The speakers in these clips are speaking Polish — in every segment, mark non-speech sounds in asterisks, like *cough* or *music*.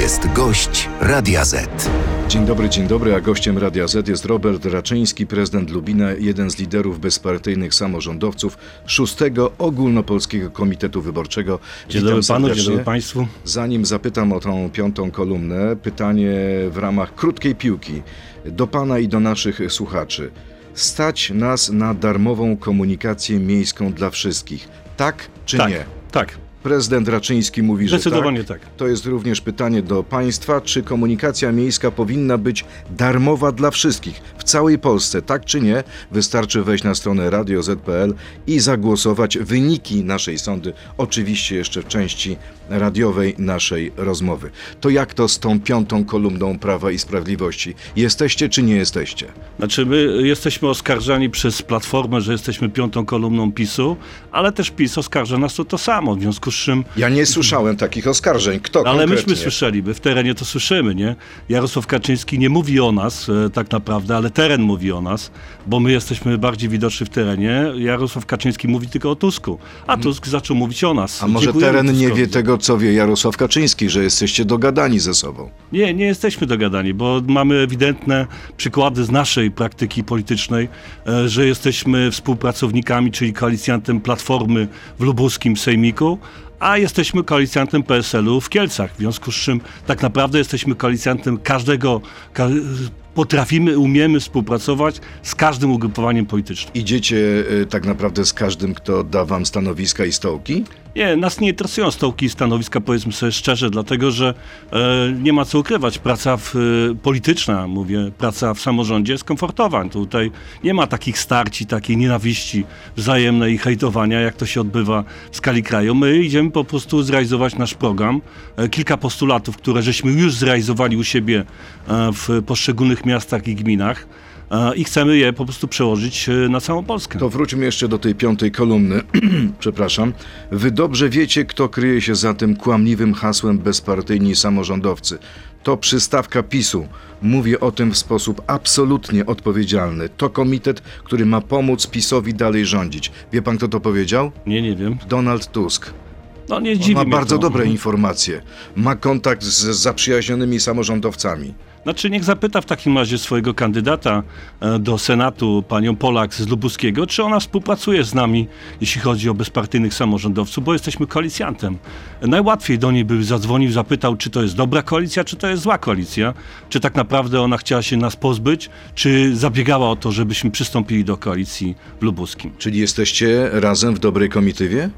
jest gość Radia Z. Dzień dobry, dzień dobry, a gościem Radia Z jest Robert Raczyński, prezydent Lubina, jeden z liderów bezpartyjnych samorządowców szóstego Ogólnopolskiego Komitetu Wyborczego. Dzień dobry panu, dzień dobry państwu. Zanim zapytam o tą piątą kolumnę, pytanie w ramach krótkiej piłki do pana i do naszych słuchaczy. Stać nas na darmową komunikację miejską dla wszystkich. Tak czy tak, nie? Tak. Prezydent Raczyński mówi, że Zdecydowanie tak. tak. To jest również pytanie do państwa, czy komunikacja miejska powinna być darmowa dla wszystkich w całej Polsce, tak czy nie? Wystarczy wejść na stronę radio.z.pl i zagłosować wyniki naszej sądy, oczywiście jeszcze w części radiowej naszej rozmowy. To jak to z tą piątą kolumną Prawa i Sprawiedliwości? Jesteście czy nie jesteście? Znaczy my jesteśmy oskarżani przez Platformę, że jesteśmy piątą kolumną PiSu, ale też PiS oskarża nas o to samo, w związku z czym... Ja nie słyszałem takich oskarżeń. Kto Ale konkretnie? myśmy słyszeli, my w terenie to słyszymy, nie? Jarosław Kaczyński nie mówi o nas e, tak naprawdę, ale teren mówi o nas, bo my jesteśmy bardziej widoczni w terenie. Jarosław Kaczyński mówi tylko o Tusku, a Tusk zaczął mówić o nas. A może Dziękujemy teren nie Tuskowi. wie tego, co wie Jarosław Kaczyński, że jesteście dogadani ze sobą? Nie, nie jesteśmy dogadani, bo mamy ewidentne przykłady z naszej praktyki politycznej, e, że jesteśmy współpracownikami, czyli koalicjantem Platformy w lubuskim Sejmiku, a jesteśmy koalicjantem PSL-u w Kielcach, w związku z czym tak naprawdę jesteśmy koalicjantem każdego, ka potrafimy, umiemy współpracować z każdym ugrupowaniem politycznym. Idziecie y, tak naprawdę z każdym, kto da wam stanowiska i stołki? Nie, nas nie interesują stołki i stanowiska, powiedzmy sobie szczerze, dlatego że e, nie ma co ukrywać. Praca w, e, polityczna, mówię, praca w samorządzie jest komfortowa. Tutaj nie ma takich starci, takiej nienawiści wzajemnej i hejtowania, jak to się odbywa w skali kraju. My idziemy po prostu zrealizować nasz program. E, kilka postulatów, które żeśmy już zrealizowali u siebie e, w poszczególnych miastach i gminach e, i chcemy je po prostu przełożyć e, na całą Polskę. To wróćmy jeszcze do tej piątej kolumny. *clears throat* Przepraszam. Wy dobrze wiecie, kto kryje się za tym kłamliwym hasłem bezpartyjni samorządowcy. To przystawka PiSu. Mówię o tym w sposób absolutnie odpowiedzialny. To komitet, który ma pomóc PiSowi dalej rządzić. Wie pan, kto to powiedział? Nie, nie wiem. Donald Tusk. No nie On dziwi ma mnie bardzo to. dobre informacje. Ma kontakt z zaprzyjaźnionymi samorządowcami. Znaczy niech zapyta w takim razie swojego kandydata e, do Senatu, panią Polak z Lubuskiego, czy ona współpracuje z nami, jeśli chodzi o bezpartyjnych samorządowców, bo jesteśmy koalicjantem. Najłatwiej do niej by zadzwonił, zapytał, czy to jest dobra koalicja, czy to jest zła koalicja, czy tak naprawdę ona chciała się nas pozbyć, czy zabiegała o to, żebyśmy przystąpili do koalicji w Lubuskim. Czyli jesteście razem w dobrej komitywie?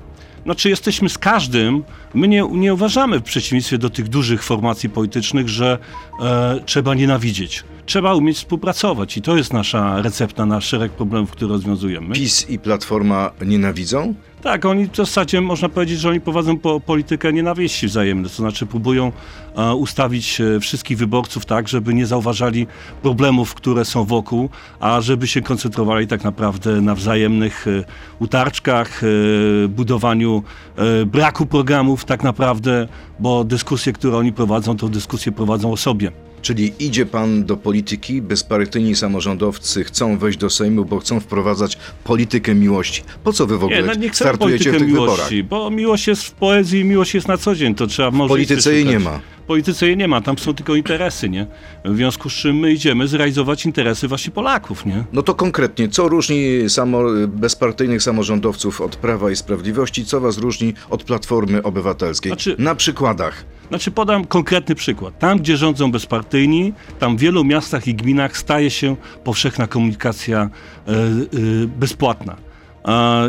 Znaczy jesteśmy z każdym, my nie, nie uważamy w przeciwieństwie do tych dużych formacji politycznych, że e, trzeba nienawidzieć. Trzeba umieć współpracować i to jest nasza recepta na szereg problemów, które rozwiązujemy. PiS i Platforma nienawidzą? Tak, oni w zasadzie można powiedzieć, że oni prowadzą po, politykę nienawiści wzajemnej, to znaczy próbują e, ustawić e, wszystkich wyborców tak, żeby nie zauważali problemów, które są wokół, a żeby się koncentrowali tak naprawdę na wzajemnych e, utarczkach, e, budowaniu e, braku programów tak naprawdę, bo dyskusje, które oni prowadzą, to dyskusje prowadzą o sobie. Czyli idzie pan do polityki, bezpartyjni samorządowcy chcą wejść do Sejmu, bo chcą wprowadzać politykę miłości. Po co wy w ogóle Nie, no nie startujecie w tych miłości, bo miłość jest w poezji miłość jest na co dzień, to trzeba może W polityce jej nie ma. Polityce jej nie ma, tam są tylko interesy, nie? W związku z czym my idziemy zrealizować interesy właśnie Polaków, nie? No to konkretnie, co różni samo, bezpartyjnych samorządowców od Prawa i Sprawiedliwości, co was różni od Platformy Obywatelskiej? Znaczy- Na przykładach. Znaczy podam konkretny przykład. Tam, gdzie rządzą bezpartyjni, tam w wielu miastach i gminach staje się powszechna komunikacja e, e, bezpłatna.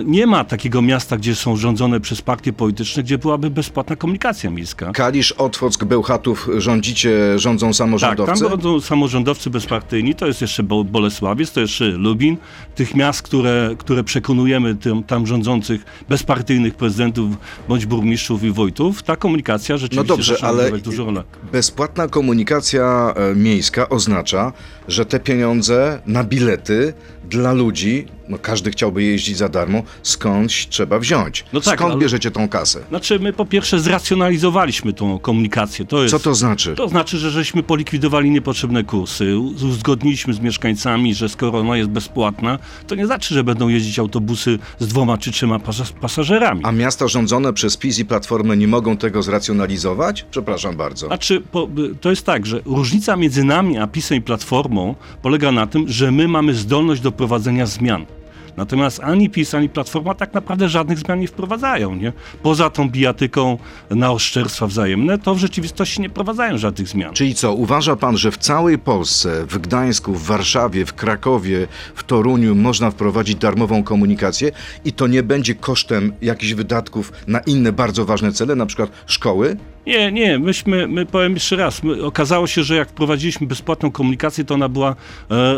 Nie ma takiego miasta, gdzie są rządzone przez partie polityczne, gdzie byłaby bezpłatna komunikacja miejska. Kalisz, Otwock, Bełchatów rządzicie, rządzą Tak, samorządowcy? tam rządzą samorządowcy bezpartyjni, to jest jeszcze Bo- Bolesławiec, to jeszcze Lubin. Tych miast, które, które przekonujemy tym, tam rządzących bezpartyjnych prezydentów bądź burmistrzów i wójtów, ta komunikacja rzeczywiście No dobrze, ale dużą rolę. bezpłatna komunikacja e, miejska oznacza, że te pieniądze na bilety dla ludzi, no każdy chciałby jeździć za darmo, skądś trzeba wziąć. No tak, Skąd ale- bierzecie tą kasę? Znaczy, my po pierwsze zracjonalizowaliśmy tą komunikację. To jest, Co to znaczy? To znaczy, że żeśmy polikwidowali niepotrzebne kursy, uzgodniliśmy z mieszkańcami, że skoro ona jest bezpłatna, to nie znaczy, że będą jeździć autobusy z dwoma czy trzema pas- pasażerami. A miasta rządzone przez PiS i Platformę nie mogą tego zracjonalizować? Przepraszam bardzo. Znaczy, po, to jest tak, że różnica między nami a PiSem i Platformą polega na tym, że my mamy zdolność do prowadzenia zmian. Natomiast ani PiS, ani Platforma tak naprawdę żadnych zmian nie wprowadzają. Nie? Poza tą bijatyką na oszczerstwa wzajemne, to w rzeczywistości nie prowadzają żadnych zmian. Czyli co, uważa pan, że w całej Polsce, w Gdańsku, w Warszawie, w Krakowie, w Toruniu można wprowadzić darmową komunikację i to nie będzie kosztem jakichś wydatków na inne bardzo ważne cele, na przykład szkoły? Nie, nie, myśmy, my powiem jeszcze raz, my, okazało się, że jak wprowadziliśmy bezpłatną komunikację, to ona była e, e,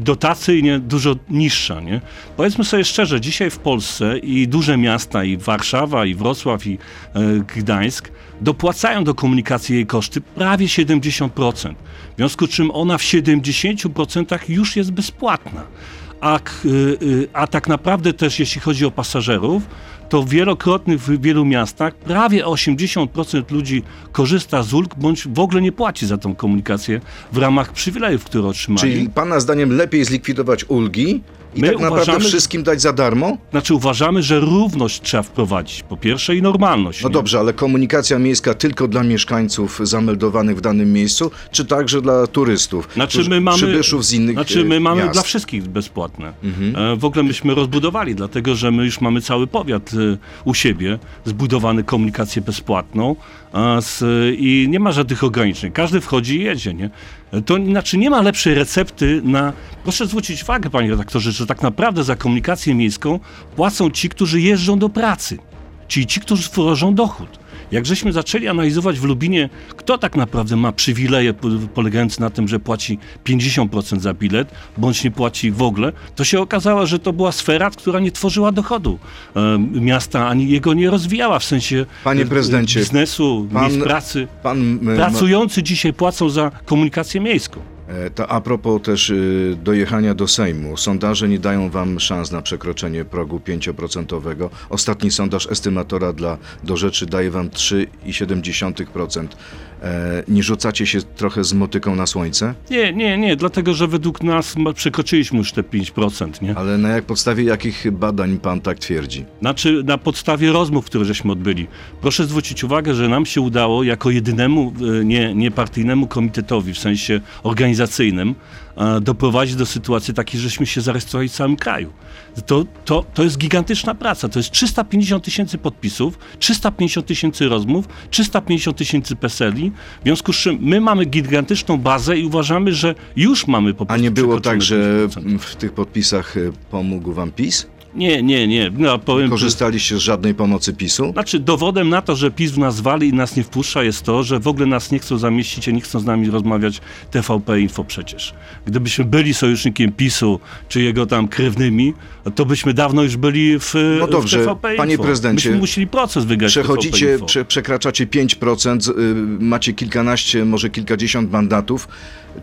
dotacyjnie dużo niższa, nie? Powiedzmy sobie szczerze, dzisiaj w Polsce i duże miasta, i Warszawa, i Wrocław, i e, Gdańsk dopłacają do komunikacji jej koszty prawie 70%. W związku z czym ona w 70% już jest bezpłatna. A, y, y, a tak naprawdę też jeśli chodzi o pasażerów, to wielokrotnie w wielu miastach prawie 80% ludzi korzysta z ulg, bądź w ogóle nie płaci za tą komunikację w ramach przywilejów, które otrzymali. Czyli pana zdaniem lepiej zlikwidować ulgi i My tak naprawdę uważamy, wszystkim dać za darmo? Znaczy uważamy, że równość trzeba wprowadzić, po pierwsze, i normalność. No nie? dobrze, ale komunikacja miejska tylko dla mieszkańców zameldowanych w danym miejscu, czy także dla turystów, Znaczy my mamy, przybyszów z innych znaczy e, my mamy miast? Mhm. dla wszystkich bezpłatne. E, W ogóle myśmy rozbudowali, dlatego że my już mamy cały powiat e, u siebie zbudowany komunikację bezpłatną z, i nie ma żadnych ograniczeń. Każdy wchodzi i jedzie, nie? To znaczy nie ma lepszej recepty na... Proszę zwrócić uwagę, panie redaktorze, że tak naprawdę za komunikację miejską płacą ci, którzy jeżdżą do pracy. Czyli ci, którzy tworzą dochód. Jak żeśmy zaczęli analizować w Lubinie, kto tak naprawdę ma przywileje po- polegające na tym, że płaci 50% za bilet, bądź nie płaci w ogóle, to się okazało, że to była sfera, która nie tworzyła dochodu e, miasta, ani jego nie rozwijała w sensie Panie prezydencie, biznesu, pan- miejsc pracy. Pan, Pracujący dzisiaj płacą za komunikację miejską. E, To a propos też y, dojechania do Sejmu. Sondaże nie dają wam szans na przekroczenie progu 5%. Ostatni sondaż estymatora dla do rzeczy daje wam 3,7%. E, nie rzucacie się trochę z motyką na słońce? Nie, nie, nie, dlatego że według nas przekroczyliśmy już te 5%, nie? Ale na jak podstawie jakich badań pan tak twierdzi? Znaczy na podstawie rozmów, które żeśmy odbyli. Proszę zwrócić uwagę, że nam się udało jako jedynemu e, nie, niepartyjnemu komitetowi w sensie organizacyjnym doprowadzić do sytuacji takiej, żeśmy się zarejestrowali w całym kraju. To, to, to jest gigantyczna praca. To jest 350 tysięcy podpisów, 350 tysięcy rozmów, 350 tysięcy PESEL-i. W związku z czym my mamy gigantyczną bazę i uważamy, że już mamy po A prostu nie było tak, że 5%. w tych podpisach e, pomógł wam PiS? Nie, nie, nie. No, powiem, Korzystaliście z żadnej pomocy PiSu? Znaczy, dowodem na to, że PiS w nas wali i nas nie wpuszcza, jest to, że w ogóle nas nie chcą zamieścić i nie chcą z nami rozmawiać TVP Info przecież. Gdybyśmy byli sojusznikiem PiSu, czy jego tam krewnymi, to byśmy dawno już byli w, No dobrze, w TVP Info. panie prezydencie, Myśmy musieli proces wygrać Przechodzicie, prze, przekraczacie 5%, y, macie kilkanaście, może kilkadziesiąt mandatów.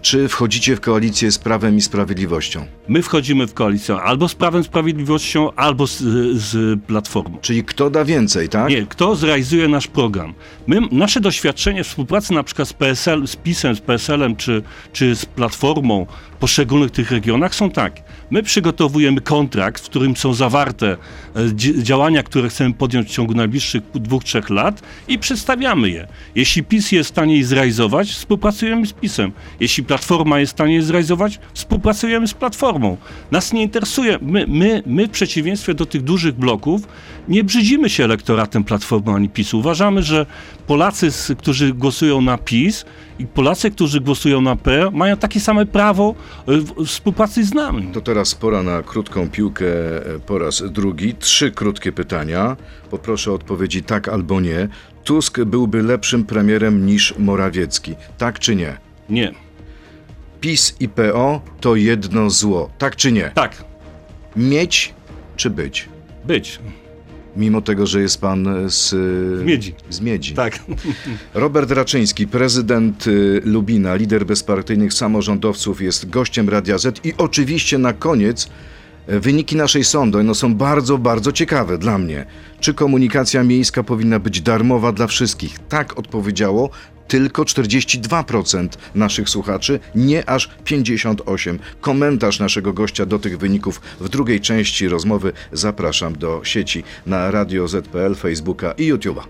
Czy wchodzicie w koalicję z Prawem i Sprawiedliwością? My wchodzimy w koalicję albo z Prawem Sprawiedliwością, albo z, z Platformą. Czyli kto da więcej, tak? Nie, kto zrealizuje nasz program? My, nasze doświadczenie współpracy na przykład z PSL, z PiSem, z PSL-em czy, czy z Platformą poszczególnych tych regionach są takie. My przygotowujemy kontrakt, w którym są zawarte e, dzi- działania, które chcemy podjąć w ciągu najbliższych dwóch, trzech lat i przedstawiamy je. Jeśli PiS jest w stanie je zrealizować, współpracujemy z PiSem. Jeśli Platforma jest w stanie je zrealizować, współpracujemy z Platformą. Nas nie interesuje, my, my, my w przeciwieństwie do tych dużych bloków nie brzydzimy się elektoratem Platformy ani PiSu. Uważamy, że Polacy, którzy głosują na PiS i Polacy, którzy głosują na P, mają takie same prawo e, współpracy z nami. To teraz pora na krótką piłkę e, po raz drugi. Trzy krótkie pytania. Poproszę o odpowiedzi tak albo nie. Tusk byłby lepszym premierem niż Morawiecki. Tak czy nie? Nie. PiS i PO to jedno zło. Tak czy nie? Tak. Mieć czy być? Być. Mimo tego, że jest pan z... Z Miedzi. Z Miedzi. Tak. *laughs* Robert Raczyński, prezydent y, Lubina, lider bezpartyjnych samorządowców, jest gościem Radia Z i oczywiście na koniec E, Wyniki naszej sądy no, są bardzo, bardzo ciekawe dla mnie. Czy komunikacja miejska powinna być darmowa dla wszystkich? Tak odpowiedziało tylko 42% naszych słuchaczy, nie aż 58%. Komentarz naszego gościa do tych wyników w drugiej części rozmowy zapraszam do sieci na Radio ZPL, Facebooka i YouTube'a.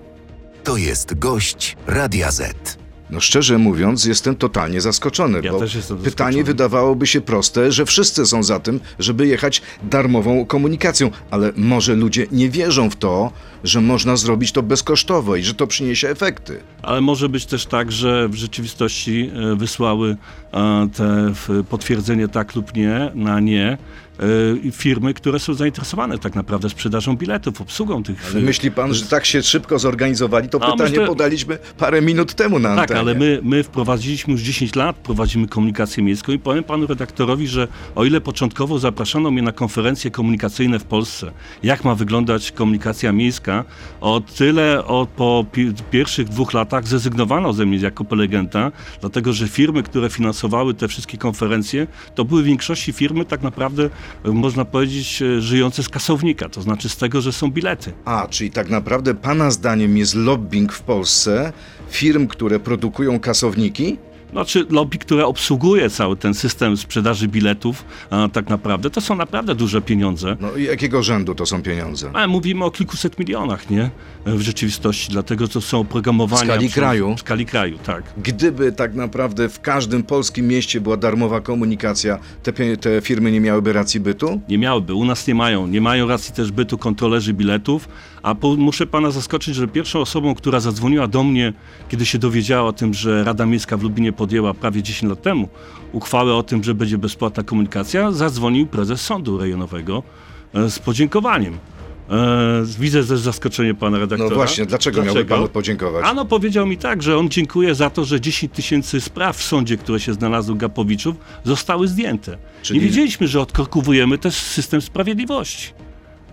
To jest gość Radia Z. No szczerze mówiąc, jestem totalnie zaskoczony, Ja bo też jestem pytanie zaskoczony. wydawałoby się proste, że wszyscy są za tym, żeby jechać darmową komunikacją, ale może ludzie nie wierzą w to, że można zrobić to bezkosztowo i że to przyniesie efekty. Ale może być też tak, że w rzeczywistości e, wysłały e, te potwierdzenie tak lub nie na nie firmy, które są zainteresowane tak naprawdę sprzedażą biletów, obsługą tych Ale myśli pan, że tak się szybko zorganizowali? To A, pytanie myślę- podaliśmy parę minut temu na Tak, antenie. ale my, my wprowadziliśmy już 10 lat, prowadzimy komunikację miejską i powiem panu redaktorowi, że o ile początkowo zapraszano mnie na konferencje komunikacyjne w Polsce, jak ma wyglądać komunikacja miejska, o tyle o, po pi- pierwszych dwóch latach zrezygnowano ze mnie jako prelegenta, dlatego że firmy, które finansowały te wszystkie konferencje, to były w większości firmy tak naprawdę, e, można powiedzieć, e, żyjące z kasownika, to znaczy z tego, że są bilety. A, czyli tak naprawdę pana zdaniem jest lobbying w Polsce firm, które produkują kasowniki? Znaczy lobby, które obsługuje cały ten system sprzedaży biletów, a tak naprawdę, to są naprawdę duże pieniądze. No i jakiego rzędu to są pieniądze? Ale mówimy o kilkuset milionach, nie? W rzeczywistości, dlatego to są oprogramowania... W skali kraju? W skali kraju, tak. Gdyby tak naprawdę w każdym polskim mieście była darmowa komunikacja, te, te firmy nie miałyby racji bytu? Nie miałyby, u nas nie mają. Nie mają racji też bytu kontrolerzy biletów, a po, muszę pana zaskoczyć, że pierwszą osobą, która zadzwoniła do mnie, kiedy się dowiedziała o tym, że Rada Miejska w Lubinie podjęła prawie 10 lat temu uchwałę o tym, że będzie bezpłatna komunikacja, zadzwonił prezes sądu rejonowego e, z podziękowaniem. E, widzę też zaskoczenie pana redaktora. No właśnie, dlaczego, miałby panu podziękować? Ano powiedział mi tak, że on dziękuję za to, że 10 tysięcy spraw w sądzie, które się znalazły Gapowiczów, zostały zdjęte. Czyli- Nie wiedzieliśmy, że odkorkowujemy też system sprawiedliwości.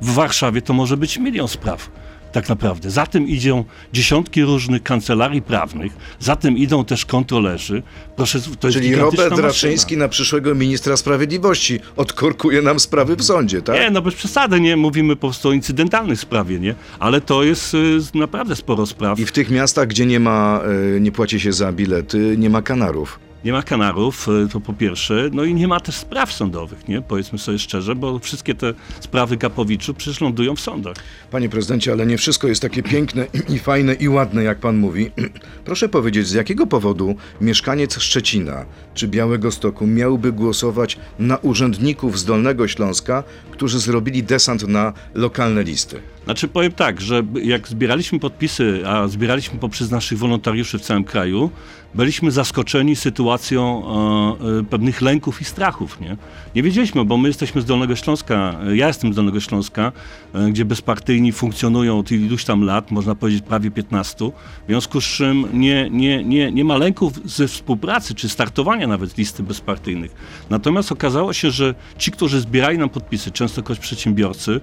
W Warszawie to może być milion spraw. Tak naprawdę. Za tym idą dziesiątki różnych kancelarii prawnych, za tym idą też kontrolerzy. Proszę, to jest Czyli gigantyczna Robert maszyna. Raczyński na przyszłego ministra sprawiedliwości odkorkuje nam sprawy w sądzie, tak? Nie, no bez przesady, nie? Mówimy po prostu o incydentalnej sprawie, nie? Ale to jest y, naprawdę sporo spraw. I w tych miastach, gdzie nie ma, e, nie płaci się za bilety, nie ma kanarów. Nie ma kanarów, y, to po pierwsze, no i nie ma też spraw sądowych, nie? Powiedzmy sobie szczerze, bo wszystkie te sprawy Gapowiczu przecież lądują w sądach. Panie prezydencie, ale nie wszystko jest takie piękne i fajne i ładne, jak pan mówi. *clears throat* Proszę powiedzieć, z jakiego powodu mieszkaniec Szczecina czy Białego Stoku miałby głosować na urzędników z Dolnego Śląska, którzy zrobili desant na lokalne listy? Znaczy powiem tak, że jak zbieraliśmy podpisy, a zbieraliśmy poprzez naszych wolontariuszy w całym kraju, byliśmy zaskoczeni sytuacją e, e, pewnych lęków i strachów, nie? Nie wiedzieliśmy, bo my jesteśmy z Dolnego Śląska, e, ja jestem z Dolnego Śląska, gdzie bezpartyjni funkcjonują od iluś tam lat, można powiedzieć prawie 15, w związku z czym nie, nie, nie, nie ma lęków ze współpracy, czy startowania nawet listy bezpartyjnych. Natomiast okazało się, że ci, którzy zbierali nam podpisy, częstokroć przedsiębiorcy,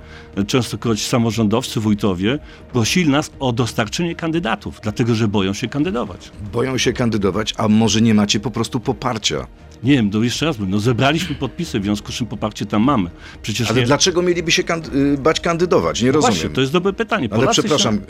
częstokroć samorządowcy, wójtowie, prosili nas o dostarczenie kandydatów, dlatego że boją się kandydować. Boją się kandydować, a może nie macie po prostu poparcia? Nie wiem, to jeszcze raz mówię, no zebraliśmy podpisy, w związku z czym poparcie tam mamy. Przecież Ale nie... dlaczego mieliby się kand- y, bać kandydować? Nie rozumiem. Właśnie, to jest dobre pytanie. Ale Polacy przepraszam, Się...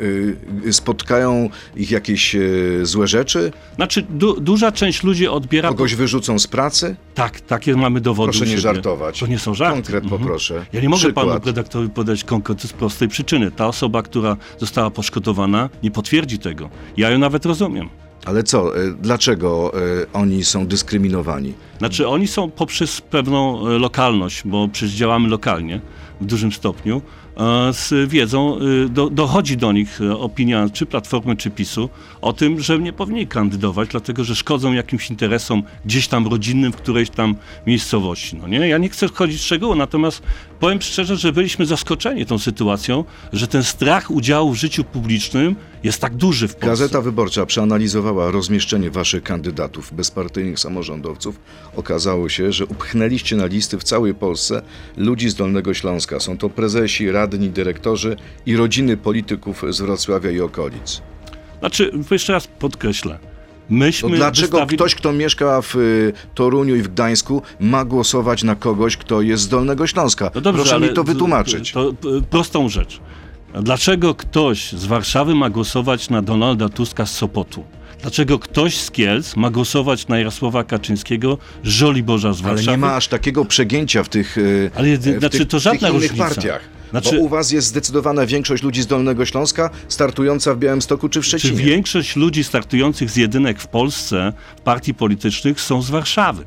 y, spotkają ich jakieś y, złe rzeczy? Znaczy, du, duża część ludzi odbiera... Kogoś wyrzucą z pracy? Tak, takie mamy dowody Proszę nie żartować. To nie są żarty. Konkret Mhm. poproszę. Ja nie mogę Przykład. panu redaktorowi podać konkretu z prostej przyczyny. Ta osoba, która została poszkodowana, nie potwierdzi tego. Ja ją nawet rozumiem. Ale co, y, dlaczego y, oni są dyskryminowani? Znaczy, oni są poprzez pewną e, lokalność, bo przecież działamy lokalnie w dużym stopniu, e, z wiedzą, e, do, dochodzi do nich e, opinia czy Platformy, czy PiSu o tym, że nie powinni kandydować, dlatego że szkodzą jakimś interesom gdzieś tam rodzinnym w którejś tam miejscowości. No nie? Ja nie chcę wchodzić w szczegóły, natomiast powiem szczerze, że byliśmy zaskoczeni tą sytuacją, że ten strach udziału w życiu publicznym jest tak duży w Polsce. Gazeta Wyborcza przeanalizowała rozmieszczenie waszych kandydatów, bezpartyjnych samorządowców. Okazało się, że upchnęliście na listy w całej Polsce ludzi z Dolnego Śląska. Są to prezesi, radni, dyrektorzy i rodziny polityków z Wrocławia i okolic. Znaczy, jeszcze raz podkreślę. Myśmy No dlaczego wystawili... ktoś, kto mieszka w y, Toruniu i w Gdańsku, ma głosować na kogoś, kto jest z Dolnego Śląska? No dobrze, Proszę ale mi to wytłumaczyć. To, to prostą rzecz. Dlaczego ktoś z Warszawy ma głosować na Donalda Tuska z Sopotu? Dlaczego ktoś z Kielc ma głosować na Jarosława Kaczyńskiego z Żoliborza z Ale Warszawy? nie ma aż takiego przegięcia w tych, y, Ale, w znaczy, tych, to żadna różnica. partiach. Znaczy- Bo u was jest zdecydowana większość ludzi z Dolnego Śląska startująca w Białymstoku czy w Czy Szczecinie. większość ludzi startujących z jedynek w Polsce partii politycznych są z Warszawy?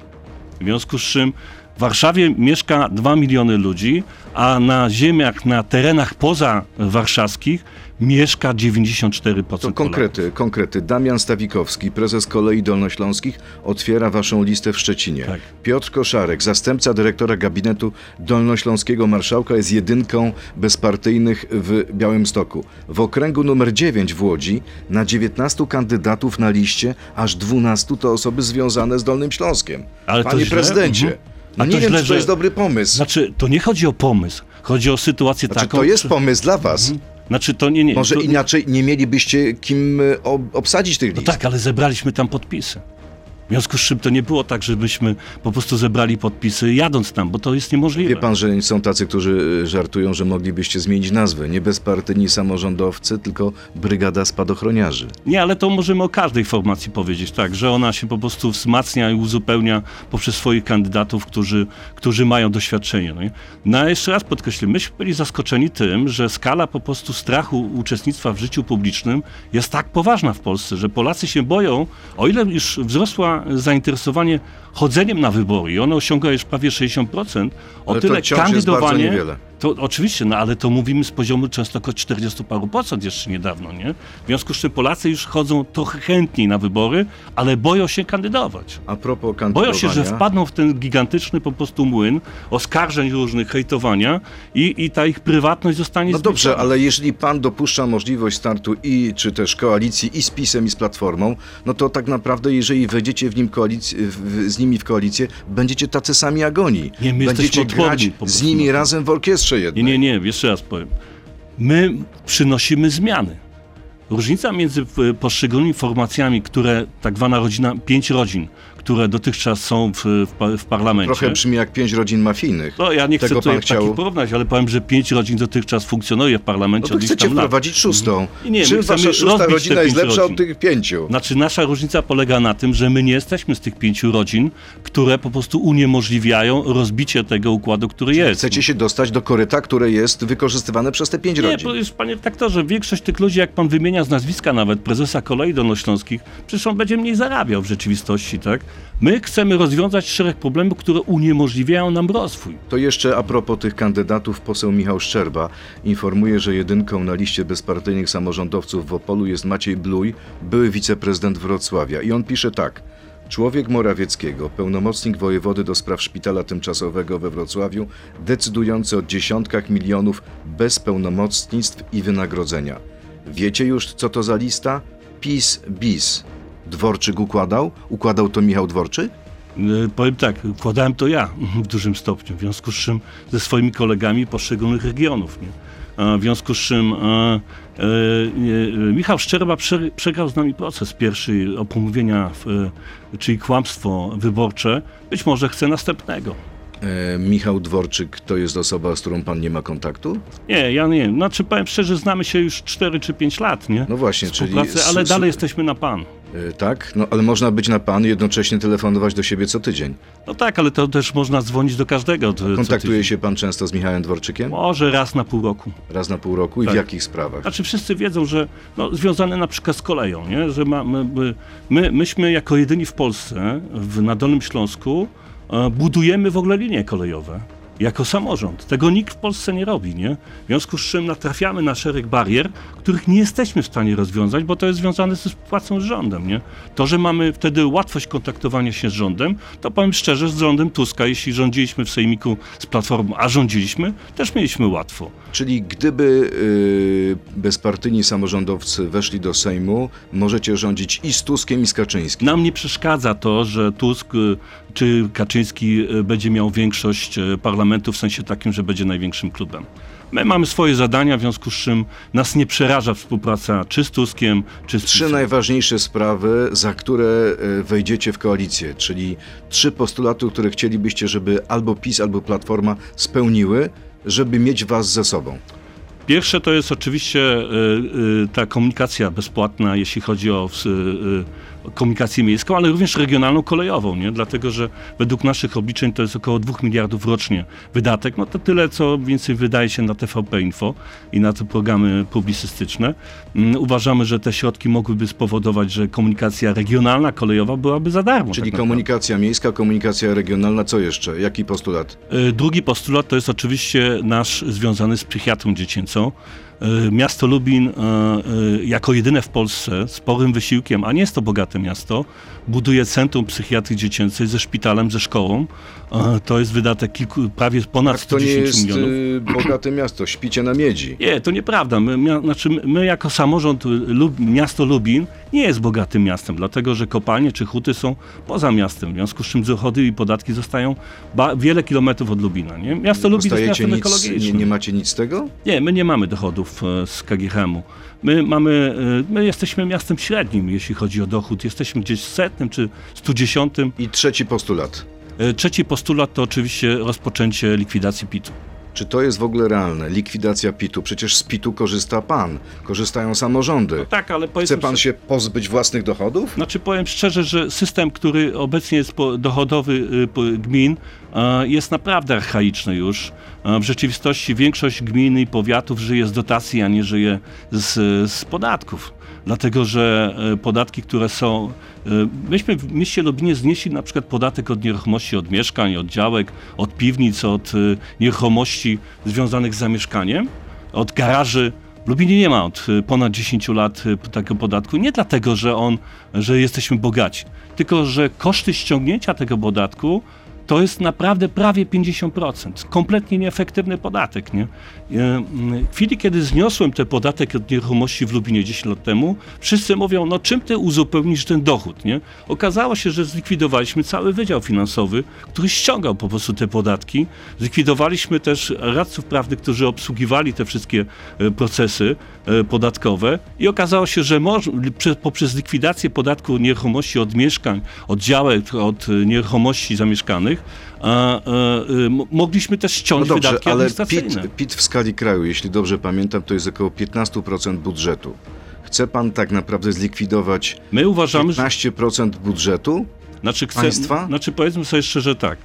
W związku z czym w Warszawie mieszka 2 miliony ludzi, a na ziemiach, na terenach poza warszawskich mieszka 94% To Polaków. konkrety, konkrety. Damian Stawikowski, prezes Kolei Dolnośląskich, otwiera waszą listę w Szczecinie. Tak. Piotr Koszarek, zastępca dyrektora gabinetu Dolnośląskiego Marszałka, jest jedynką bezpartyjnych w Białymstoku. W okręgu numer 9 w Łodzi na 19 kandydatów na liście, aż 12 to osoby związane z Dolnym Śląskiem. Ale to Panie źle? prezydencie, Mhm. A nie to wiem, źle, czy to że- jest dobry pomysł. Znaczy, to nie chodzi o pomysł, chodzi o sytuację Znaczy, taką... to jest że- pomysł dla was. Znaczy, to nie, nie. Może to, inaczej nie mielibyście kim e, ob- obsadzić tych No list. tak, ale zebraliśmy tam podpisy. W związku z czym to nie było tak, żebyśmy po prostu zebrali podpisy jadąc tam, bo to jest niemożliwe. Wie pan, że są tacy, którzy y, żartują, że moglibyście zmienić nazwę. Nie bezpartyjni samorządowcy, tylko Brygada Spadochroniarzy. Nie, ale to możemy o każdej formacji powiedzieć, tak, że ona się po prostu wzmacnia i uzupełnia poprzez swoich kandydatów, którzy, którzy mają doświadczenie. No, no jeszcze raz podkreślę, myśmy byli zaskoczeni tym, że skala po prostu strachu uczestnictwa w życiu publicznym jest tak poważna w Polsce, że Polacy się boją, o ile już wzrosła zainteresowanie chodzeniem na wybory i ono osiąga już prawie 60%, o Ale tyle kandydowanie... To oczywiście, no ale to mówimy z poziomu często około 40 paru procent jeszcze niedawno, nie? W związku z czym Polacy już chodzą trochę chętniej na wybory, ale boją się kandydować. A propos Boją kandydowania... się, że wpadną w ten gigantyczny po prostu młyn oskarżeń różnych, hejtowania i, i ta ich prywatność zostanie No dobrze, ale jeżeli pan dopuszcza możliwość startu i czy też koalicji i z PiSem i z Platformą, no to tak naprawdę jeżeli wejdziecie w nim koalic- w, z nimi w koalicję, będziecie tacy sami jak oni. Nie, my będziecie jesteśmy grać z nimi razem w orkiestrze Nie, jednej. nie, nie, jeszcze raz powiem. My przynosimy zmiany. Różnica między e, poszczególnymi formacjami, które, tak zwana rodzina, pięć rodzin, które dotychczas są w, w, w parlamencie. Trochę brzmi jak pięć rodzin mafijnych. No, ja nie chcę Tego tutaj chciał... takich porównać, ale powiem, że pięć rodzin dotychczas funkcjonuje w No parlamencie to od iluś chcecie wprowadzić szóstą. Nie, nie, my Czym chcemy wasza szósta rodzina jest lepsza rodzin. od tych pięciu? Znaczy nasza różnica polega na tym, że my nie jesteśmy z tych pięciu rodzin, które po prostu uniemożliwiają rozbicie tego układu, który jest. Chcecie się dostać do koryta, które jest wykorzystywane przez te pięć Nie, rodzin. bo już panie redaktorze, większość tych ludzi, jak pan wymienia z nazwiska nawet prezesa kolei dolnośląskich, przecież on będzie mniej zarabiał w rzeczywistości, tak? My chcemy rozwiązać szereg problemów, które uniemożliwiają nam rozwój. To jeszcze a propos tych kandydatów, poseł Michał Szczerba informuje, że jedynką na liście bezpartyjnych samorządowców w Opolu jest Maciej Bluj, były wiceprezydent Wrocławia. I on pisze tak. Człowiek Morawieckiego, pełnomocnik wojewody do spraw szpitala tymczasowego we Wrocławiu, decydujący o dziesiątkach milionów bez pełnomocnictw i wynagrodzenia. Wiecie już, co to za lista? PiS bis. Dworczyk układał? Układał to Michał Dworczyk? E, Powiem tak, wkładałem to ja w dużym stopniu, w związku z czym ze swoimi kolegami poszczególnych regionów. Nie? A W związku z czym e, e, e, Michał Szczerba prze, przegrał z nami proces pierwszy o pomówienia, w, e, czyli kłamstwo wyborcze. Być może chce następnego. E, Michał Dworczyk to jest osoba, z którą pan nie ma kontaktu? Nie, ja nie. Znaczy powiem szczerze, znamy się już 4 czy 5 lat, nie? No właśnie, czyli... Ale dalej jesteśmy na pan. E, Tak, no ale można być na pan i jednocześnie telefonować do siebie co tydzień. No tak, ale to też można dzwonić do każdego. co Kontaktuje się pan często z Michałem Dworczykiem? Może raz na pół roku. Raz na pół roku i w Tak. jakich sprawach? Znaczy wszyscy wiedzą, że no, związane na przykład z koleją, nie? że ma, my, my- my, myśmy jako jedyni w Polsce, w, na Dolnym Śląsku, e, budujemy w ogóle linie kolejowe. Jako samorząd. Tego nikt w Polsce nie robi, nie? W związku z czym natrafiamy na szereg barier, których nie jesteśmy w stanie rozwiązać, bo to jest związane ze współpracą z rządem, nie? To, że mamy wtedy łatwość kontaktowania się z rządem, to powiem szczerze, z rządem Tuska, jeśli rządziliśmy w Sejmiku z Platformą, a rządziliśmy, też mieliśmy łatwo. Czyli gdyby y, bezpartyjni samorządowcy weszli do Sejmu, możecie rządzić i z Tuskiem, i z Kaczyńskim. Nam nie przeszkadza to, że Tusk y, czy Kaczyński y, będzie miał większość y, w sensie takim, że będzie największym klubem. My mamy swoje zadania, w związku z czym nas nie przeraża współpraca czy z Tuskiem, czy z Trzy najważniejsze sprawy, za które e, wejdziecie w koalicję, czyli trzy postulaty, które chcielibyście, żeby albo PiS, albo Platforma spełniły, żeby mieć was ze sobą. Pierwsze to jest oczywiście y, y, ta komunikacja bezpłatna, jeśli chodzi o komunikację miejską, ale również regionalną, kolejową, nie? dlatego że według naszych obliczeń to jest około 2 miliardów rocznie wydatek. No to tyle, co więcej wydaje się na TVP Info i na te programy publicystyczne. Mm, Uważamy, że te środki mogłyby spowodować, że komunikacja regionalna, kolejowa byłaby za darmo. Czyli tak komunikacja miejska, komunikacja regionalna, co jeszcze? Jaki postulat? Y, Drugi postulat to jest oczywiście nasz związany z psychiatrą dziecięcą. Y, Miasto Lubin y, jako jedyne w Polsce sporym wysiłkiem, a nie jest to bogate miasto, buduje centrum psychiatrii dziecięcej ze szpitalem, ze szkołą. Y, To jest wydatek kilku, prawie ponad Tak, to nie 110 jest milionów. y, bogate miasto, śpicie na miedzi. Nie, to nieprawda. My, mia, znaczy my- my jako samorząd, y, Lub, miasto Lubin nie jest bogatym miastem, dlatego że kopalnie czy huty są poza miastem, w związku z czym dochody i podatki zostają wiele kilometrów od Lubina. Nie? Miasto Lubin jest miastem nic, ekologicznym. nie, nie macie nic z tego? Nie, my nie mamy dochodów e, z KGHM-u. My mamy, e, my jesteśmy miastem średnim, jeśli chodzi o dochód. Jesteśmy gdzieś setnym czy studziesiątym. I trzeci postulat. E, Trzeci postulat to oczywiście rozpoczęcie likwidacji PIT-u. Czy to jest w ogóle realne? Likwidacja PIT-u? Przecież z PIT-u korzysta pan, korzystają samorządy. Tak, ale Chce pan się pozbyć własnych dochodów? Znaczy powiem szczerze, że system, który obecnie jest dochodowy y, gmin, e, jest naprawdę archaiczny już. E, W rzeczywistości większość gmin i powiatów żyje z dotacji, a nie żyje z, z podatków. Dlatego, że e, podatki, które są. Myśmy w mieście Lublinie znieśli na przykład podatek od nieruchomości, od mieszkań, od działek, od piwnic, od e, związanych z zamieszkaniem, od garaży. W Lublinie nie ma od y, ponad 10 lat y, takiego podatku. Nie dlatego, że on, że jesteśmy bogaci, tylko że koszty ściągnięcia tego podatku to jest naprawdę prawie 50%. Kompletnie nieefektywny podatek. Nie? Mm, W chwili, kiedy zniosłem ten podatek od nieruchomości w Lubinie 10 lat temu, wszyscy mówią, no czym ty uzupełnisz ten dochód? Nie? Okazało się, że zlikwidowaliśmy cały wydział finansowy, który ściągał po prostu te podatki. Zlikwidowaliśmy też radców prawnych, którzy obsługiwali te wszystkie e, procesy podatkowe i okazało się, że poprzez likwidację podatku nieruchomości od mieszkań, od działek, od e, nieruchomości zamieszkanych, a, e, e, mo- mogliśmy też No ściąć dobrze, wydatki ale administracyjne. PIT, PIT w skali kraju, jeśli dobrze pamiętam, to jest około 15% budżetu. Chce pan tak naprawdę zlikwidować My uważamy, że 15% budżetu? Znaczy, chcę, Państwa? znaczy powiedzmy sobie szczerze tak.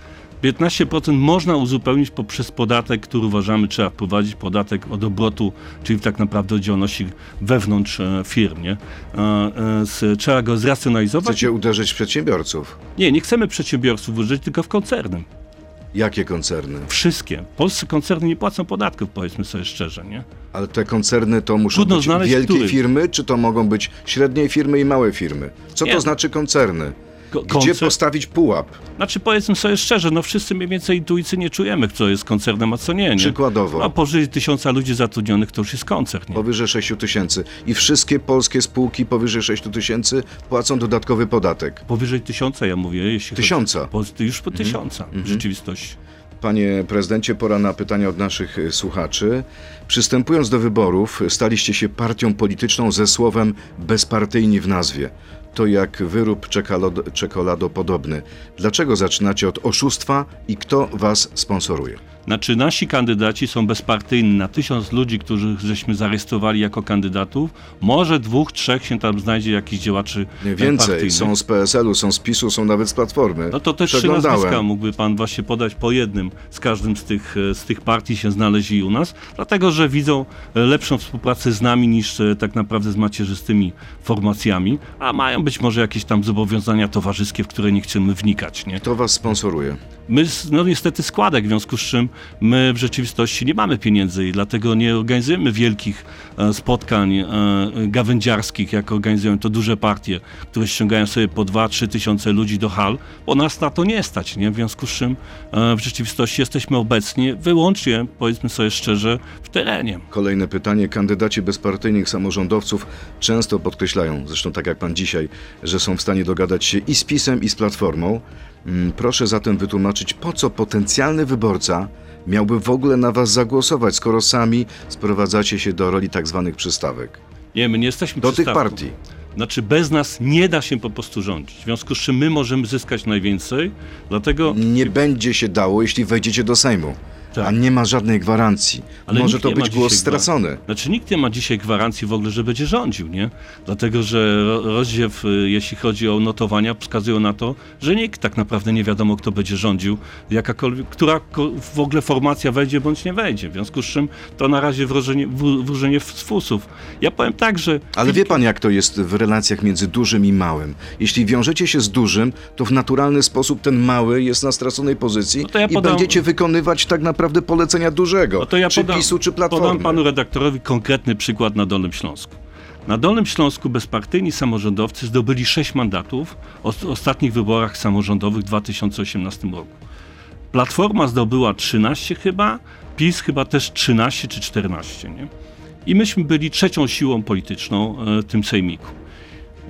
15% można uzupełnić poprzez podatek, który uważamy trzeba wprowadzić, podatek od obrotu, czyli tak naprawdę od działalności wewnątrz e, firm. Nie? E, e, trzeba go zracjonalizować. Chcecie uderzyć w przedsiębiorców? Nie, nie chcemy przedsiębiorców użyć, tylko w koncerny. Jakie koncerny? Wszystkie. Polscy koncerny nie płacą podatków, powiedzmy sobie szczerze. Nie? Ale te koncerny to muszą Trudno być wielkie który. firmy, czy to mogą być średnie firmy i małe firmy? Co Nie. to znaczy koncerny? Gdzie postawić pułap? Znaczy powiedzmy sobie szczerze, no wszyscy mniej więcej intuicyjnie czujemy, co jest koncernem, a co nie. nie? Przykładowo. No powyżej tysiąca ludzi zatrudnionych to już jest koncern. Nie? Powyżej 6 tysięcy. I wszystkie polskie spółki powyżej 6 tysięcy płacą dodatkowy podatek. Powyżej tysiąca, ja mówię, jeśli Tysiąca. Chodzi, po, już po tysiąca w rzeczywistości. Panie prezydencie, pora na pytania od naszych y, słuchaczy. Przystępując do wyborów, staliście się partią polityczną ze słowem bezpartyjni w nazwie. To jak wyrób czekolado, czekoladopodobny. Dlaczego zaczynacie od oszustwa i kto was sponsoruje? Znaczy nasi kandydaci są bezpartyjni. Na tysiąc ludzi, których żeśmy zarejestrowali jako kandydatów, może dwóch, trzech się tam znajdzie jakichś działaczy Nie więcej. partyjnych. Są z PSL-u, są z PiSu, są nawet z Platformy. No to te trzy nazwiska mógłby pan właśnie podać po jednym. Z każdym z tych, e, z tych partii się znaleźli u nas, dlatego że widzą e, lepszą współpracę z nami niż e, tak naprawdę z macierzystymi formacjami, a mają być może jakieś tam zobowiązania towarzyskie, w które nie chcemy wnikać. Nie? Kto was sponsoruje? My, no niestety składek, w związku z czym my w rzeczywistości nie mamy pieniędzy i dlatego nie organizujemy wielkich e, spotkań e, gawędziarskich, jak organizują to duże partie, które ściągają sobie po 2-3 tysiące ludzi do hal, bo nas na to nie stać, nie? W związku z czym e, w rzeczywistości jesteśmy obecni wyłącznie, powiedzmy sobie szczerze, terenie. Kolejne pytanie. Kandydaci bezpartyjnych samorządowców często podkreślają, zresztą tak jak pan dzisiaj, że są w stanie dogadać się i z PiSem, i z Platformą. Mm, Proszę zatem wytłumaczyć, po co potencjalny wyborca miałby w ogóle na was zagłosować, skoro sami sprowadzacie się do roli tak zwanych przystawek? Nie, my nie jesteśmy Do tych partii. Znaczy bez nas nie da się po prostu rządzić. W związku z czym my możemy zyskać najwięcej, dlatego Nie będzie się dało, jeśli wejdziecie do Sejmu. Tak. A nie ma żadnej gwarancji. Ale Może to być głos stracony. Znaczy nikt nie ma dzisiaj gwarancji w ogóle, że będzie rządził, nie? Dlatego, że ro- rozdziew, y, jeśli chodzi o notowania, wskazują na to, że nikt tak naprawdę nie wiadomo, kto będzie rządził, jakakolwiek, która w ogóle formacja wejdzie bądź nie wejdzie. W związku z czym to na razie wróżenie, wróżenie z fusów. Ja powiem tak, że Ale wie pan, jak to jest w relacjach między dużym i małym? Jeśli wiążecie się z dużym, to w naturalny sposób ten mały jest na straconej pozycji No ja i podam- będziecie wykonywać tak naprawdę polecenia dużego. No to ja czy podam, PiSu, czy Platformy. podam panu redaktorowi konkretny przykład na Dolnym Śląsku. Na Dolnym Śląsku bezpartyjni samorządowcy zdobyli 6 mandatów w ostatnich wyborach samorządowych w 2018 roku. Platforma zdobyła 13 chyba, PiS chyba też 13 czy 14. Nie? I myśmy byli trzecią siłą polityczną e, w tym sejmiku.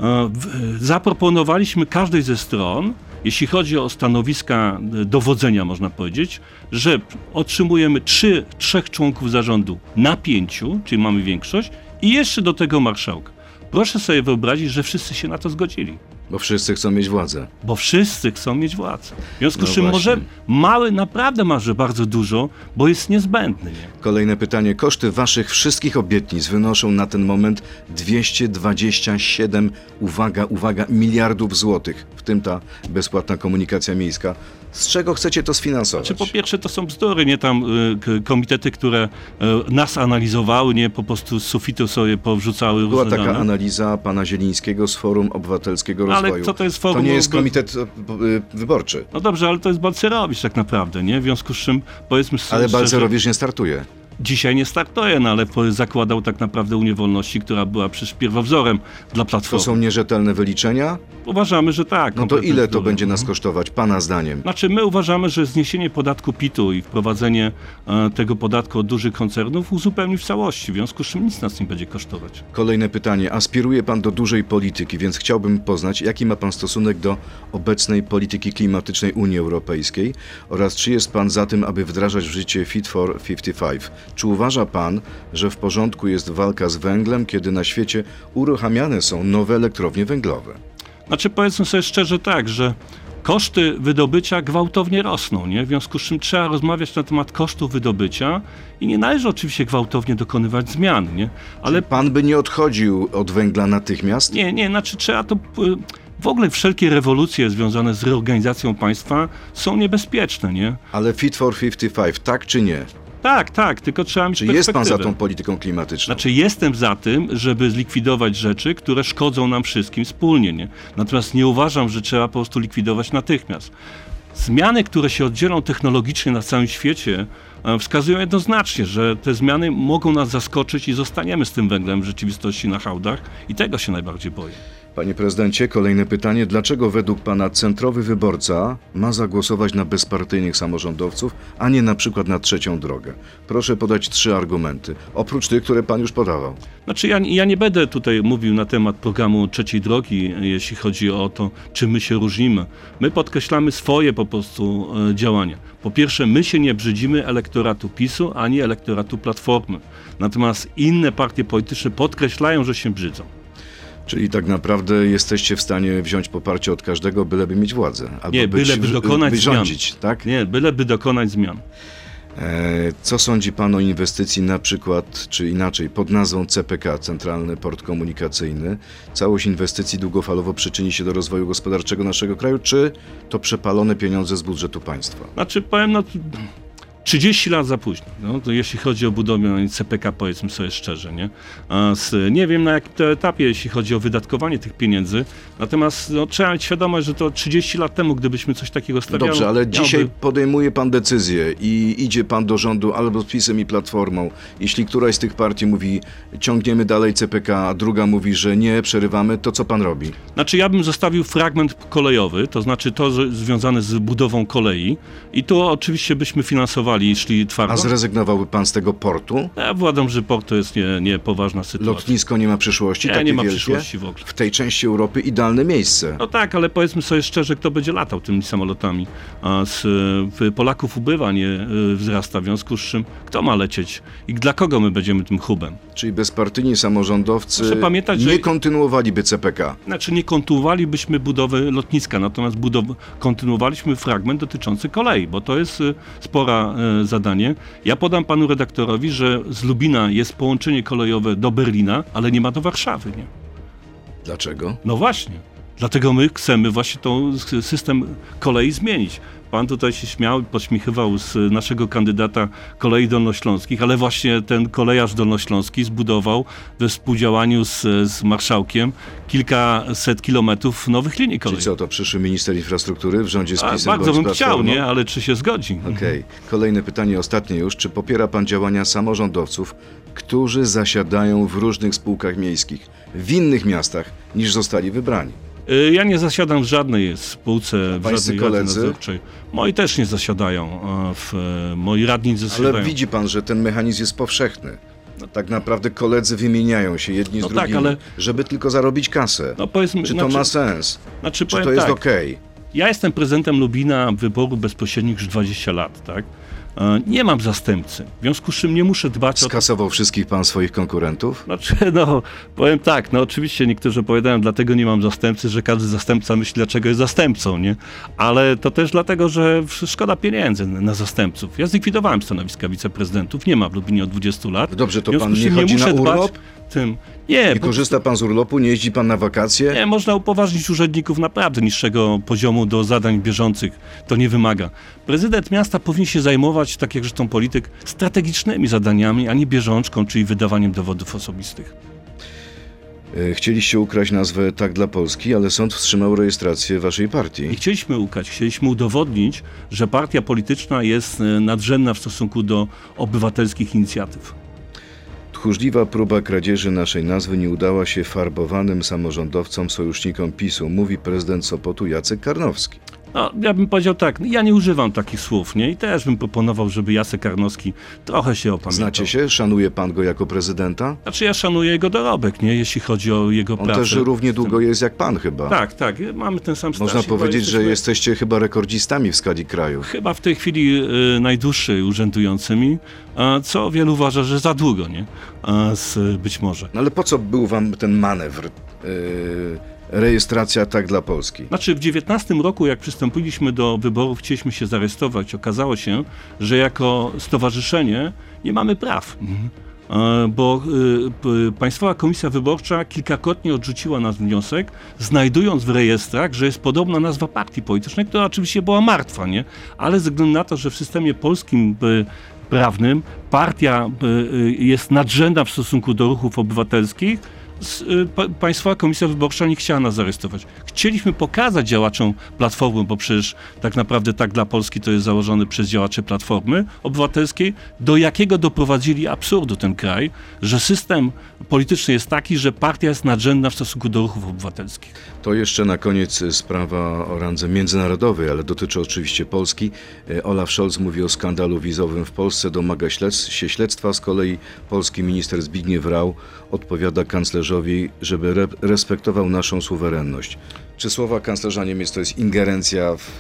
E, w- Zaproponowaliśmy każdej ze stron, jeśli chodzi o stanowiska e, dowodzenia, można powiedzieć, że otrzymujemy trzy, trzech członków zarządu na pięciu, czyli mamy większość, i jeszcze do tego marszałka. Proszę sobie wyobrazić, że wszyscy się na to zgodzili. Bo wszyscy chcą mieć władzę. Bo wszyscy chcą mieć władzę. W związku No z czym właśnie. może mały naprawdę marzy bardzo dużo, bo jest niezbędny. Nie? Kolejne pytanie. Koszty waszych wszystkich obietnic wynoszą na ten moment 227, uwaga, uwaga, miliardów złotych, w tym ta bezpłatna komunikacja miejska. Z czego chcecie to sfinansować? Czy po pierwsze to są bzdury, nie tam y, komitety, które y, nas analizowały, nie po prostu z sufitu sobie powrzucały Była różne taka dane. analiza pana Zielińskiego z Forum Obywatelskiego No, ale co to jest Forum To nie jest komitet e, e, wyborczy. No dobrze, ale to jest Balcerowicz tak naprawdę, nie? W związku z czym powiedzmy sobie Ale Balcerowicz nie startuje. Dzisiaj nie startuje, no ale zakładał tak naprawdę Unię Wolności, która była przecież pierwowzorem dla To Platformy. są nierzetelne wyliczenia? Uważamy, że tak. No to ile to będzie nas kosztować, pana zdaniem? Znaczy, my uważamy, że zniesienie podatku PIT-u i wprowadzenie e, tego podatku od dużych koncernów uzupełni w całości, w związku z czym nic nas nie będzie kosztować. Kolejne pytanie. Aspiruje pan do dużej polityki, więc chciałbym poznać, jaki ma pan stosunek do obecnej polityki klimatycznej Unii Europejskiej oraz czy jest pan za tym, aby wdrażać w życie Fit for 55. Czy uważa pan, że w porządku jest walka z węglem, kiedy na świecie uruchamiane są nowe elektrownie węglowe? Znaczy, powiedzmy sobie szczerze tak, że koszty wydobycia gwałtownie rosną, nie? W związku z czym trzeba rozmawiać na temat kosztów wydobycia i nie należy oczywiście gwałtownie dokonywać zmian, nie? Ale Pan by nie odchodził od węgla natychmiast? nie, nie, znaczy trzeba to... y, W ogóle wszelkie rewolucje związane z reorganizacją państwa są niebezpieczne, nie? Ale Fit for 55, tak czy nie? Tak, tak, tylko trzeba mieć Czy jest pan za tą polityką klimatyczną? Znaczy jestem za tym, żeby zlikwidować rzeczy, które szkodzą nam wszystkim wspólnie, nie? Natomiast nie uważam, że trzeba po prostu likwidować natychmiast. Zmiany, które się oddzielą technologicznie na całym świecie, e, wskazują jednoznacznie, że te zmiany mogą nas zaskoczyć i zostaniemy z tym węglem w rzeczywistości na hałdach i tego się najbardziej boję. Panie prezydencie, kolejne pytanie. Dlaczego według pana centrowy wyborca ma zagłosować na bezpartyjnych samorządowców, a nie na przykład na trzecią drogę? Proszę podać trzy argumenty, oprócz tych, które pan już podawał. Znaczy ja, ja nie będę tutaj mówił na temat programu trzeciej drogi, jeśli chodzi o to, czym my się różnimy. My podkreślamy swoje po prostu e, działania. Po pierwsze, my się nie brzydzimy elektoratu PiSu, ani elektoratu Platformy. Natomiast inne partie polityczne podkreślają, że się brzydzą. Czyli tak naprawdę jesteście w stanie wziąć poparcie od każdego, byleby mieć władzę. Albo Nie, być, byleby dokonać zmian. rządzić, tak? Nie, byleby dokonać zmian. E, co sądzi pan o inwestycji na przykład, czy inaczej, pod nazwą CPK, Centralny Port Komunikacyjny? Całość inwestycji długofalowo przyczyni się do rozwoju gospodarczego naszego kraju, czy to przepalone pieniądze z budżetu państwa? Znaczy powiem, no 30 lat za późno, no, to jeśli chodzi o budowę CPK, powiedzmy sobie szczerze, nie? Z, nie wiem na jakim to etapie, jeśli chodzi o wydatkowanie tych pieniędzy, natomiast no, trzeba mieć świadomość, że to 30 lat temu, gdybyśmy coś takiego stawiali... Dobrze, ale miałby- dzisiaj podejmuje pan decyzję i idzie pan do rządu albo z PiSem i Platformą. Jeśli któraś z tych partii mówi, ciągniemy dalej CPK, a druga mówi, że nie, przerywamy, to co pan robi? Znaczy ja bym zostawił fragment kolejowy, to znaczy to związane z budową kolei i to oczywiście byśmy finansowali pracowali szli twardo. A zrezygnowałby pan z tego portu? Ja uważam, że port to jest nie, niepoważna sytuacja. Lotnisko nie ma przyszłości, Nie, nie ma wielkie? przyszłości w ogóle. W tej części Europy idealne miejsce. No tak, ale powiedzmy sobie szczerze, kto będzie latał tymi samolotami. A z, y, Polaków ubywa, nie y, wzrasta, w związku z czym kto ma lecieć i dla kogo my będziemy tym hubem? Czyli bezpartyjni samorządowcy Proszę pamiętać, że- nie kontynuowaliby CPK. Znaczy nie kontynuowalibyśmy budowy lotniska, natomiast budow- kontynuowaliśmy fragment dotyczący kolei, bo to jest y, spora zadanie. Ja podam panu redaktorowi, że z Lubina jest połączenie kolejowe do Berlina, ale nie ma do Warszawy, nie? Dlaczego? No właśnie. Dlatego my chcemy właśnie s- system kolei zmienić. Pan tutaj się śmiał i pośmiechiwał z naszego kandydata kolei dolnośląskich, ale właśnie ten kolejarz dolnośląski zbudował we współdziałaniu z, z marszałkiem kilkaset kilometrów nowych linii Czyli kolejowych. co, to przyszły minister infrastruktury w rządzie z PiSem bardzo bym chciał, nie? Ale czy się zgodzi? Okej. Kolejne pytanie, ostatnie już. Czy popiera pan działania samorządowców, którzy zasiadają w różnych spółkach miejskich, w innych miastach, niż zostali wybrani? Y, Ja nie zasiadam w żadnej spółce, w żadnej radzie koledzy? nadzorczej. Moi też nie zasiadają. a W, e, moi radni zasiadają. Ale widzi pan, że ten mechanizm jest powszechny. Tak naprawdę koledzy wymieniają się jedni No z tak, drugimi, ale- żeby tylko zarobić kasę. No powiedzmy, Czy to znaczy- ma sens? Znaczy, Czy to jest tak, okej? Ja jestem prezydentem Lubina wyboru bezpośrednich już 20 lat, tak? E, Nie mam zastępcy, w związku z czym nie muszę dbać o to. Skasował wszystkich pan swoich konkurentów? Znaczy, no, powiem tak, no oczywiście niektórzy opowiadają, dlatego nie mam zastępcy, że każdy zastępca myśli, dlaczego jest zastępcą, nie? Ale to też dlatego, że szkoda pieniędzy na zastępców. Ja zlikwidowałem stanowiska wiceprezydentów, nie ma w Lubinie od 20 lat. Dobrze, to pan nie chodzi muszę na dbać urlop? Tym. Nie, Nie bo- korzysta pan z urlopu? Nie jeździ pan na wakacje? Nie, można upoważnić urzędników naprawdę niższego poziomu do zadań bieżących. To nie wymaga. Prezydent miasta powinien się zajmować, tak jak zresztą polityk, strategicznymi zadaniami, a nie bieżączką, czyli wydawaniem dowodów osobistych. E, Chcieliście ukraść nazwę Tak dla Polski, ale sąd wstrzymał rejestrację waszej Nie partii. chcieliśmy ukać, chcieliśmy udowodnić, że partia polityczna jest e, nadrzędna w stosunku do obywatelskich inicjatyw. Tchórzliwa próba kradzieży naszej nazwy nie udała się farbowanym samorządowcom, sojusznikom PiSu, mówi prezydent Sopotu Jacek Karnowski. No, ja bym powiedział tak, ja nie używam takich słów, nie? I też bym proponował, żeby Jacek Karnowski trochę się opamiętał. Znacie się? Szanuje pan go jako prezydenta? Znaczy ja szanuję jego dorobek, nie? Jeśli chodzi o jego On pracę. też równie długo jest jak pan chyba. Tak, tak, mamy ten sam Można staż powiedzieć, że jesteśmy jesteście chyba rekordzistami w skali kraju. Chyba w tej chwili y, najdłuższy urzędującymi, a co wielu uważa, że za długo, nie? A z, być może. No ale po co był wam ten manewr? Yy, rejestracja tak dla Polski. Znaczy w 19 roku, jak przystąpiliśmy do wyborów, chcieliśmy się zarejestrować. Okazało się, że jako stowarzyszenie nie mamy praw. E, Bo p- Państwowa Komisja Wyborcza kilkakrotnie odrzuciła nasz wniosek, znajdując w rejestrach, że jest podobna nazwa partii politycznej, która oczywiście była martwa, nie? Ale ze względu na to, że w systemie polskim y, prawnym partia jest nadrzędna w stosunku do ruchów obywatelskich, Państwowa Komisja Wyborcza nie chciała nas zarejestrować. Chcieliśmy pokazać działaczom Platformy, bo przecież tak naprawdę tak dla Polski to jest założone przez działaczy Platformy Obywatelskiej, do jakiego doprowadzili absurdu ten kraj, że system polityczny jest taki, że partia jest nadrzędna w stosunku do ruchów obywatelskich. To jeszcze na koniec sprawa o randze międzynarodowej, ale dotyczy oczywiście Polski. Y, Olaf Scholz mówi o skandalu wizowym w Polsce, domaga się śledztwa. Z kolei polski minister Zbigniew Rau odpowiada kanclerzowi, żeby re- respektował naszą suwerenność. Czy słowa kanclerza Niemiec to jest ingerencja w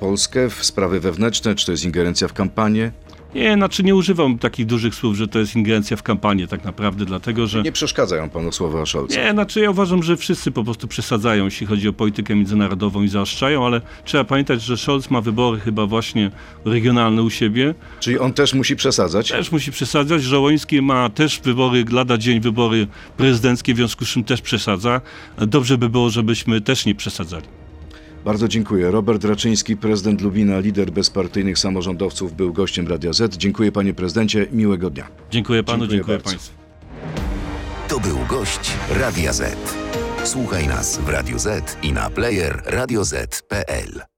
Polskę, w sprawy wewnętrzne, czy to jest ingerencja w kampanię? Nie, znaczy nie używam takich dużych słów, że to jest ingerencja w kampanię tak naprawdę, dlatego że... Nie przeszkadzają panu słowa Scholza. Nie, znaczy ja uważam, że wszyscy po prostu przesadzają, jeśli chodzi o politykę międzynarodową i zaostrzają, ale trzeba pamiętać, że Scholz ma wybory chyba właśnie regionalne u siebie. Czyli on też musi przesadzać? Też musi przesadzać. Żołoński ma też wybory, lada dzień wybory prezydenckie, w związku z czym też przesadza. Dobrze by było, żebyśmy też nie przesadzali. Bardzo dziękuję. Robert Raczyński, prezydent Lubina, lider bezpartyjnych samorządowców, był gościem Radia Z. Dziękuję panie prezydencie, miłego dnia. Dziękuję panu, Dziękuję dziękuję, państwu. To był gość Radia Z. Słuchaj nas w Radio Z i na player radioz.pl.